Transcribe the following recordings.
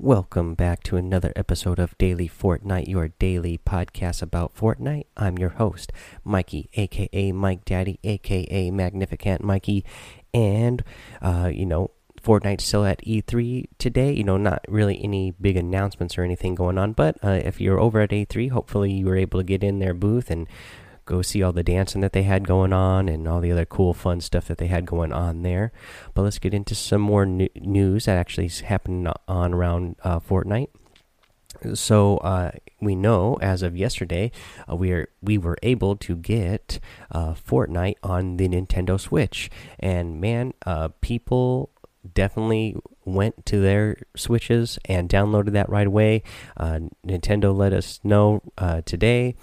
Welcome back to another episode of Daily Fortnite, your daily podcast about Fortnite. I'm your host, Mikey, aka Mike Daddy, aka Magnificent Mikey. And, uh, you know, Fortnite's still at E3 today. You know, not really any big announcements or anything going on, but uh, if you're over at E3, hopefully you were able to get in their booth and go see all the dancing that they had going on and all the other cool, fun stuff that they had going on there. But let's get into some more news that actually is happening on around uh, Fortnite. So uh, we know as of yesterday, uh, we are we were able to get uh, Fortnite on the Nintendo Switch, and man, uh, people definitely went to their switches and downloaded that right away. Uh, Nintendo let us know today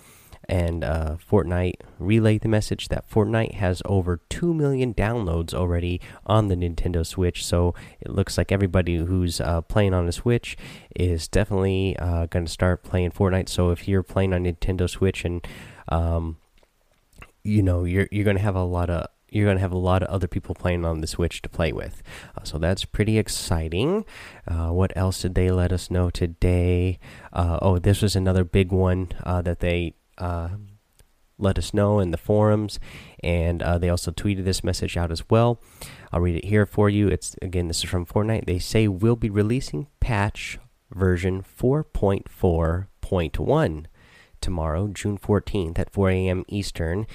and uh, Fortnite relayed the message that Fortnite has over 2 million downloads already on the Nintendo Switch. So it looks like everybody who's uh, playing on the Switch is definitely uh, going to start playing Fortnite. So if you're playing on Nintendo Switch and um, you know you're you're going to have a lot of you're going to have a lot of other people playing on the Switch to play with. Uh, so that's pretty exciting. Uh, what else did they let us know today? Uh, oh, this was another big one uh, that they let us know in the forums, and uh, they also tweeted this message out as well. I'll read it here for you. It's again, this is from Fortnite. They say we'll be releasing patch version 4.4.1 tomorrow, June 14th at 4 a.m. Eastern,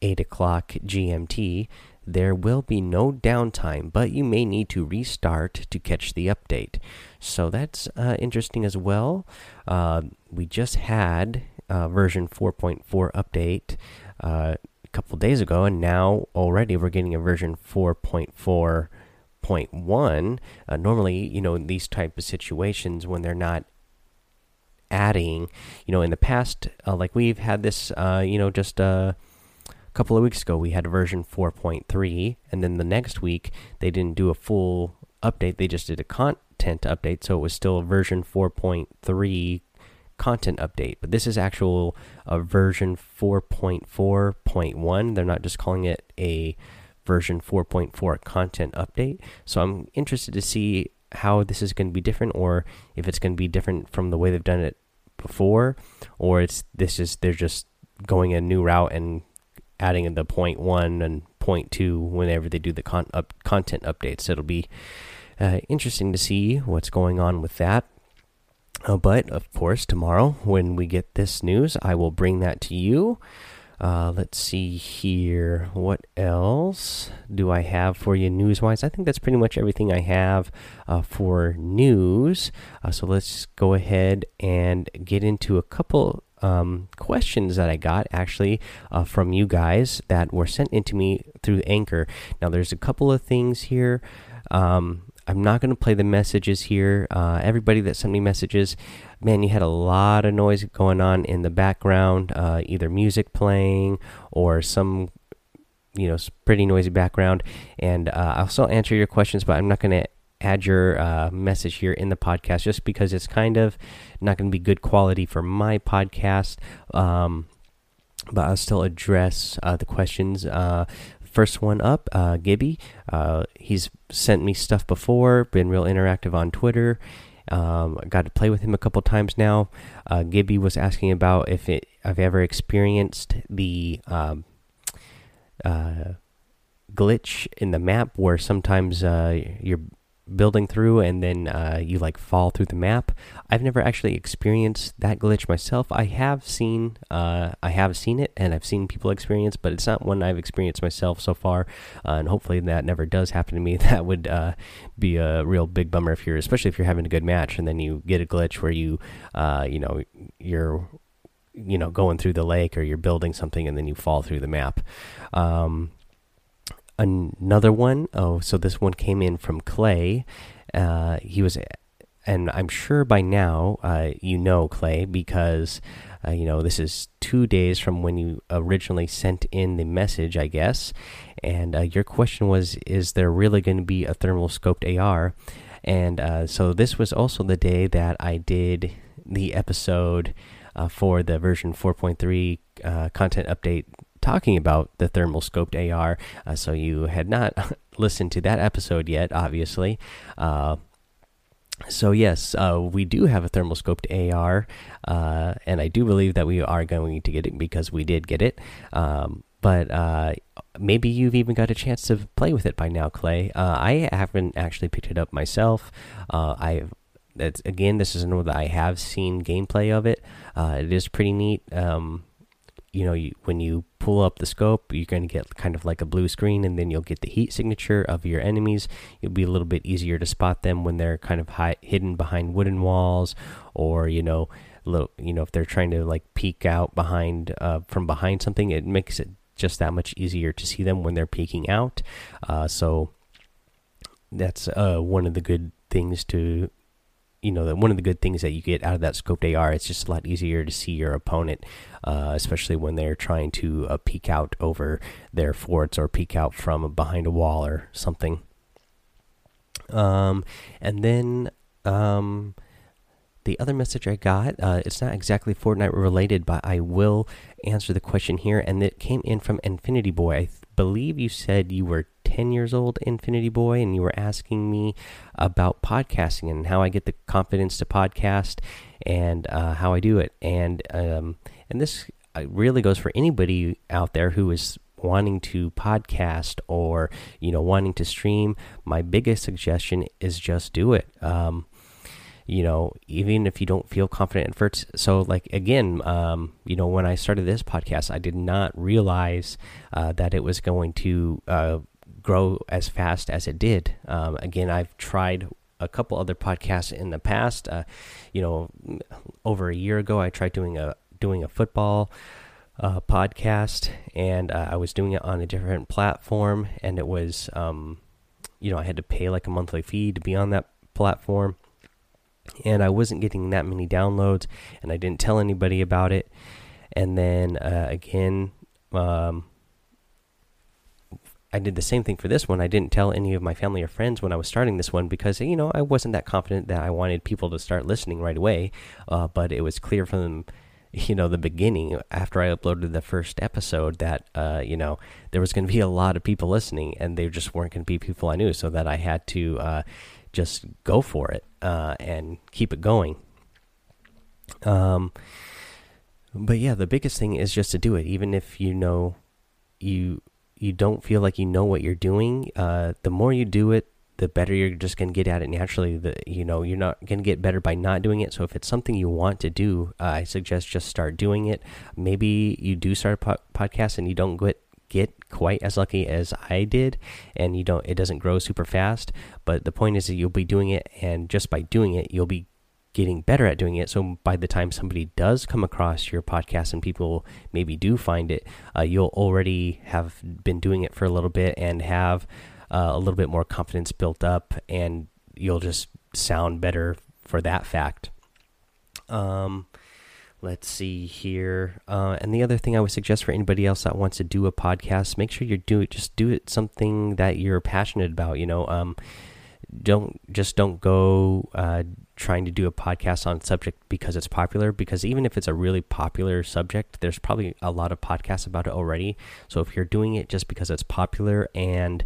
8 o'clock GMT. There will be no downtime, but you may need to restart to catch the update. So that's uh, interesting as well. Uh, we just had uh, version 4.4 update uh, a couple days ago, and now already we're getting a version 4.4.1. Uh, normally, you know, in these type of situations when they're not adding, you know, in the past, uh, like we've had this, uh, you know, just a couple of weeks ago, we had a version 4.3, and then the next week they didn't do a full update; they just did a content update, so it was still version 4.3 content update, but this is actual uh, version 4.4.1. They're not just calling it a version 4.4 content update. So I'm interested to see how this is going to be different, or if it's going to be different from the way they've done it before, or it's this is they're just going a new route and adding in the point one and point two whenever they do the con up content updates. It'll be uh, interesting to see what's going on with that. Uh, but of course, tomorrow when we get this news, I will bring that to you. Uh, let's see here. What else do I have for you news wise? I think that's pretty much everything I have uh, for news. Uh, so let's go ahead and get into a couple um, questions that I got actually uh, from you guys that were sent into me through Anchor. Now, there's a couple of things here. Um, I'm not going to play the messages here. Uh, everybody that sent me messages, man, you had a lot of noise going on in the background, uh, either music playing or some, you know, pretty noisy background. And uh, I'll still answer your questions, but I'm not going to add your uh, message here in the podcast just because it's kind of not going to be good quality for my podcast. Um, but I'll still address uh, the questions. First one up, uh, Gibby. Uh, he's sent me stuff before, been real interactive on Twitter. Um, got to play with him a couple times now. Uh, Gibby was asking about if it, I've ever experienced the um, uh, glitch in the map where sometimes uh, you're building through and then uh, you like fall through the map. I've never actually experienced that glitch myself. I have seen uh, I have seen it and I've seen people experience, but it's not one I've experienced myself so far. Uh, and hopefully that never does happen to me. That would uh, be a real big bummer if you're, especially if you're having a good match and then you get a glitch where you, uh, you know, you're you know going through the lake or you're building something and then you fall through the map um, another one. Oh, so this one came in from Clay. Uh, he was, and I'm sure by now uh, you know Clay because uh, you know this is two days from when you originally sent in the message, I guess. And uh, your question was, is there really going to be a thermal scoped AR? And uh, so this was also the day that I did the episode uh, for the version 4.3 content update talking about the thermal scoped AR. Uh, so you had not listened to that episode yet, obviously. Uh, so yes, uh, we do have a thermal scoped AR, uh, and I do believe that we are going to get it because we did get it. Um, but uh, maybe you've even got a chance to play with it by now, Clay. Uh, I haven't actually picked it up myself. I again, this is another that I have seen gameplay of it. It is pretty neat. Um, you know, you, when you pull up the scope, you're going to get kind of like a blue screen, and then you'll get the heat signature of your enemies. It'll be a little bit easier to spot them when they're kind of high, hidden behind wooden walls, or you know, little, you know, if they're trying to like peek out behind uh, from behind something, it makes it just that much easier to see them when they're peeking out. Uh, so that's uh, one of the good things to you know one of the good things that you get out of that scoped AR. It's just a lot easier to see your opponent, uh, especially when they're trying to uh, peek out over their forts or peek out from behind a wall or something. Um, and then um, the other message I got, uh, it's not exactly Fortnite related, but I will answer the question here. And it came in from Infinity Boy. I believe you said you were 10 years old, Infinity Boy, and you were asking me about podcasting and how I get the confidence to podcast and uh, how I do it. And um, and this uh, really goes for anybody out there who is wanting to podcast or you know wanting to stream. My biggest suggestion is just do it. Um, you know even if you don't feel confident at first so like again um, you know when i started this podcast i did not realize uh, that it was going to uh, grow as fast as it did. Um, again i've tried a couple other podcasts in the past. Uh, you know over a year ago i tried doing a doing a football uh, podcast and uh, i was doing it on a different platform and it was um, you know i had to pay like a monthly fee to be on that platform and I wasn't getting that many downloads, and I didn't tell anybody about it. And then uh, again, um, I did the same thing for this one. I didn't tell any of my family or friends when I was starting this one because you know I wasn't that confident that I wanted people to start listening right away. Uh, but it was clear from you know the beginning after I uploaded the first episode that uh, you know there was going to be a lot of people listening, and they just weren't going to be people I knew, so that I had to uh, just go for it uh, and keep it going. Um, but yeah, the biggest thing is just to do it, even if you know you you don't feel like you know what you're doing. Uh, the more you do it, the better you're just gonna get at it naturally. The you know you're not gonna get better by not doing it. So if it's something you want to do, uh, I suggest just start doing it. Maybe you do start a po podcast and you don't get get quite as lucky as I did, and you don't it doesn't grow super fast. But the point is that you'll be doing it, and just by doing it, you'll be getting better at doing it. So by the time somebody does come across your podcast and people maybe do find it, uh, you'll already have been doing it for a little bit and have uh, a little bit more confidence built up, and you'll just sound better for that fact. Um, Let's see here. Uh, and the other thing I would suggest for anybody else that wants to do a podcast, make sure you do it, just do it something that you're passionate about. You know, um, don't just don't go uh, trying to do a podcast on subject because it's popular. Because even if it's a really popular subject, there's probably a lot of podcasts about it already. So if you're doing it just because it's popular and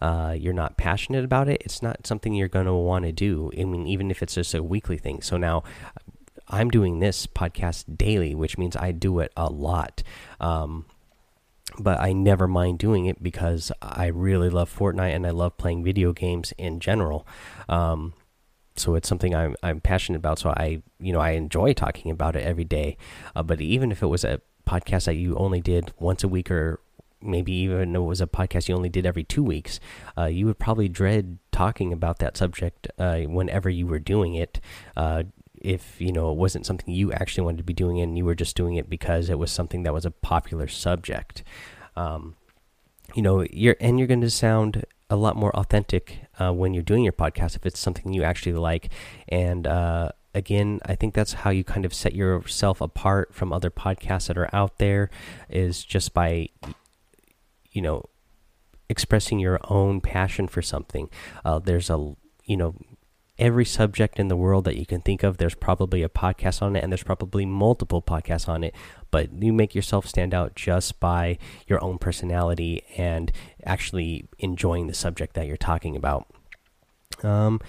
uh, you're not passionate about it, it's not something you're going to want to do. I mean, even if it's just a weekly thing. So now, I'm doing this podcast daily, which means I do it a lot. Um, but I never mind doing it because I really love Fortnite and I love playing video games in general. Um, so it's something I'm I'm passionate about. So I you know I enjoy talking about it every day. Uh, but even if it was a podcast that you only did once a week or maybe even it was a podcast you only did every two weeks, uh, you would probably dread talking about that subject uh, whenever you were doing it, uh, if you know it wasn't something you actually wanted to be doing and you were just doing it because it was something that was a popular subject. Um, you know you're and you're going to sound a lot more authentic uh, when you're doing your podcast if it's something you actually like. And uh, again i think that's how you kind of set yourself apart from other podcasts that are out there is just by you know expressing your own passion for something. Uh, there's a you know every subject in the world that you can think of. There's probably a podcast on it, and there's probably multiple podcasts on it. But you make yourself stand out just by your own personality and actually enjoying the subject that you're talking about. Um,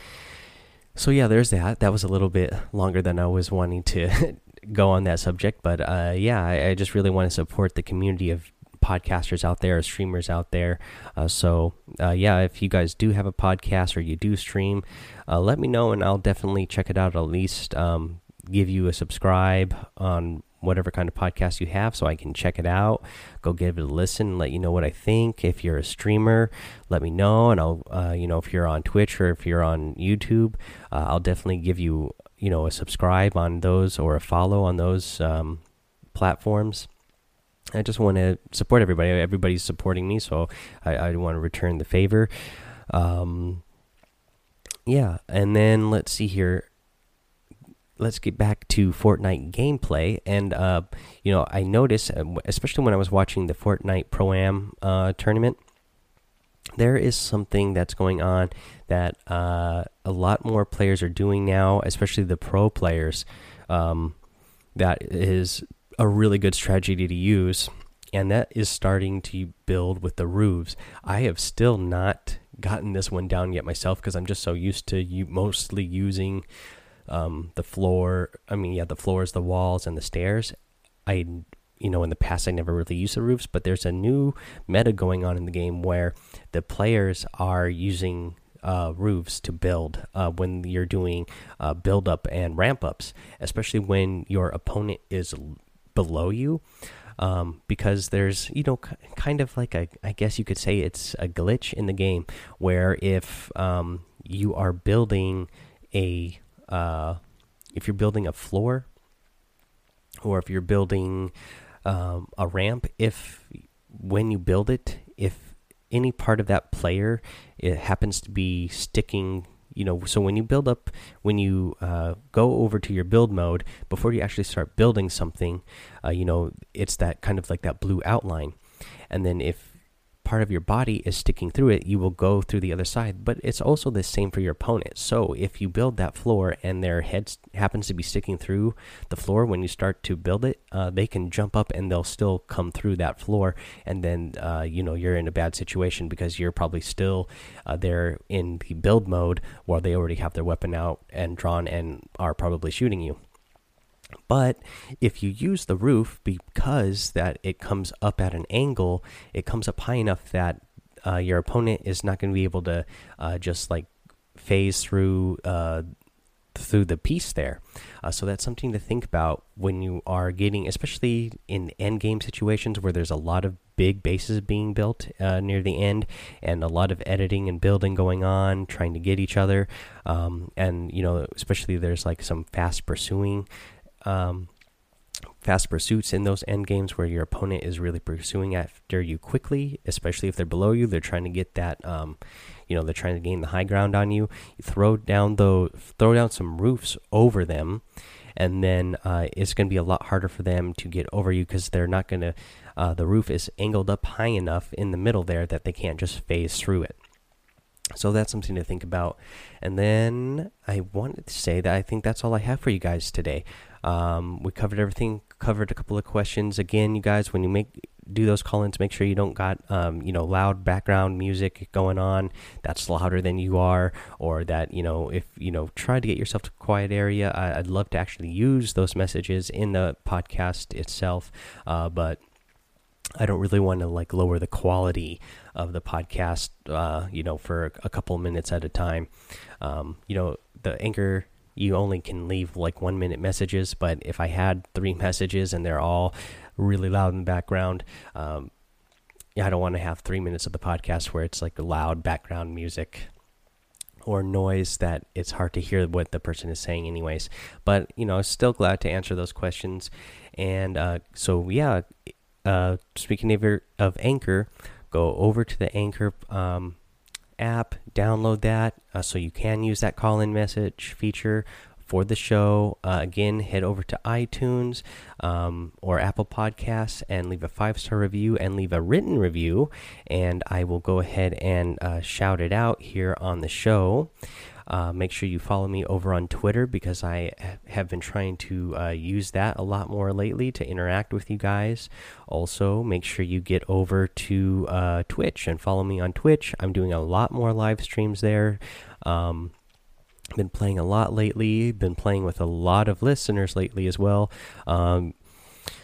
so yeah, there's that. That was a little bit longer than I was wanting to go on that subject, but uh, yeah, I, I, just really want to support the community of podcasters out there, streamers out there. Uh, so uh, yeah, if you guys do have a podcast or you do stream, uh, let me know and I'll definitely check it out. At least um, give you a subscribe on whatever kind of podcast you have so I can check it out. Go give it a listen, let you know what I think. If you're a streamer, let me know, and I'll, uh, you know, if you're on Twitch or if you're on YouTube, uh, I'll definitely give you, you know, a subscribe on those or a follow on those um, platforms. I just want to support everybody. Everybody's supporting me, so I, I want to return the favor. Um, yeah, and then let's see here let's get back to Fortnite gameplay. And uh, you know, I noticed, uh, especially when I was watching the Fortnite Pro Am uh, tournament, there is something that's going on that uh, a lot more players are doing now, especially the pro players. Um, that is a really good strategy to use, and that is starting to build with the roofs. I have still not gotten this one down yet myself because I'm just so used to you mostly using um, the floor. I mean, yeah, the floors, the walls, and the stairs. I, you know, in the past I never really used the roofs, but there's a new meta going on in the game where the players are using uh, roofs to build uh, when you're doing uh, build up and ramp ups, especially when your opponent is below you. Um, because there's, you know, kind of like a, I guess you could say it's a glitch in the game where if um, you are building a uh, if you're building a floor or if you're building um, a ramp, if when you build it, if any part of that player it happens to be sticking you know so when you build up when you uh, go over to your build mode before you actually start building something uh, you know it's that kind of like that blue outline. And then if part of your body is sticking through it, you will go through the other side. But it's also the same for your opponent. So if you build that floor and their head happens to be sticking through the floor when you start to build it, uh, they can jump up and they'll still come through that floor. And then, uh, you know, you're in a bad situation because you're probably still uh, there in the build mode while they already have their weapon out and drawn and are probably shooting you. But if you use the roof because that it comes up at an angle, it comes up high enough that uh, your opponent is not going to be able to uh, just like phase through uh, through the piece there. Uh, so that's something to think about when you are getting, especially in end game situations where there's a lot of big bases being built uh, near the end and a lot of editing and building going on, trying to get each other. Um, and, you know, especially there's like some fast pursuing um, fast pursuits in those end games where your opponent is really pursuing after you quickly, especially if they're below you. They're trying to get that, um, you know, they're trying to gain the high ground on you. You throw down the throw down some roofs over them, and then uh, it's going to be a lot harder for them to get over you because they're not going to. Uh, the roof is angled up high enough in the middle there that they can't just phase through it. So that's something to think about. And then I wanted to say that I think that's all I have for you guys today. Um, we covered everything. Covered a couple of questions. Again, you guys, when you make do those call-ins, make sure you don't got um, you know loud background music going on that's louder than you are, or that you know if you know try to get yourself to a quiet area. I, would love to actually use those messages in the podcast itself, uh, but I don't really want to like lower the quality of the podcast, uh, you know, for a couple minutes at a time. Um, you know, the anchor you only can leave like one minute messages. But if I had three messages and they're all really loud in the background, um, I don't want to have three minutes of the podcast where it's like loud background music or noise that it's hard to hear what the person is saying, anyways. But you know, still glad to answer those questions. And uh, so, yeah, uh, speaking of, of Anchor, go over to the Anchor um, app, download that uh, so you can use that call in message feature for the show. Uh, again, head over to iTunes um, or Apple Podcasts and leave a five star review and leave a written review. And I will go ahead and uh, shout it out here on the show. Uh, make sure you follow me over on Twitter because I have been trying to uh, use that a lot more lately to interact with you guys. Also, make sure you get over to uh, Twitch and follow me on Twitch. I'm doing a lot more live streams there. Um, been playing a lot lately. Been playing with a lot of listeners lately as well. Um,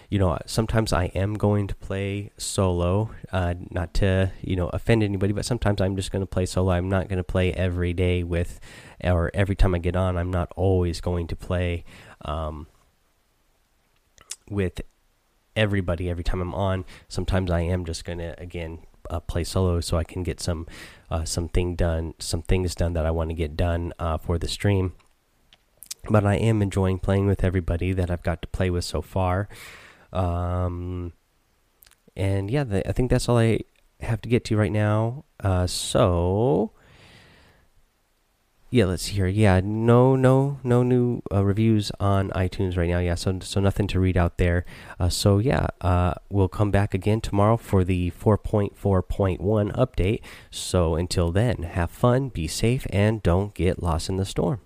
you know, sometimes I am going to play solo, uh, not to you know offend anybody, but sometimes I'm just going to play solo. I'm not going to play every day with, or every time I get on. I'm not always going to play um, with everybody every time I'm on. Sometimes I am just going to again uh, play solo so I can get some uh, something done, some things done that I want to get done uh, for the stream. But I am enjoying playing with everybody that I've got to play with so far. Um, and yeah, the, I think that's all I have to get to right now. Uh, so yeah, let's see here. Yeah, no, no, no new uh, reviews on iTunes right now. Yeah, so so nothing to read out there. Uh, so yeah, uh, we'll come back again tomorrow for the 4.4.1 update. So until then, have fun, be safe, and don't get lost in the storm.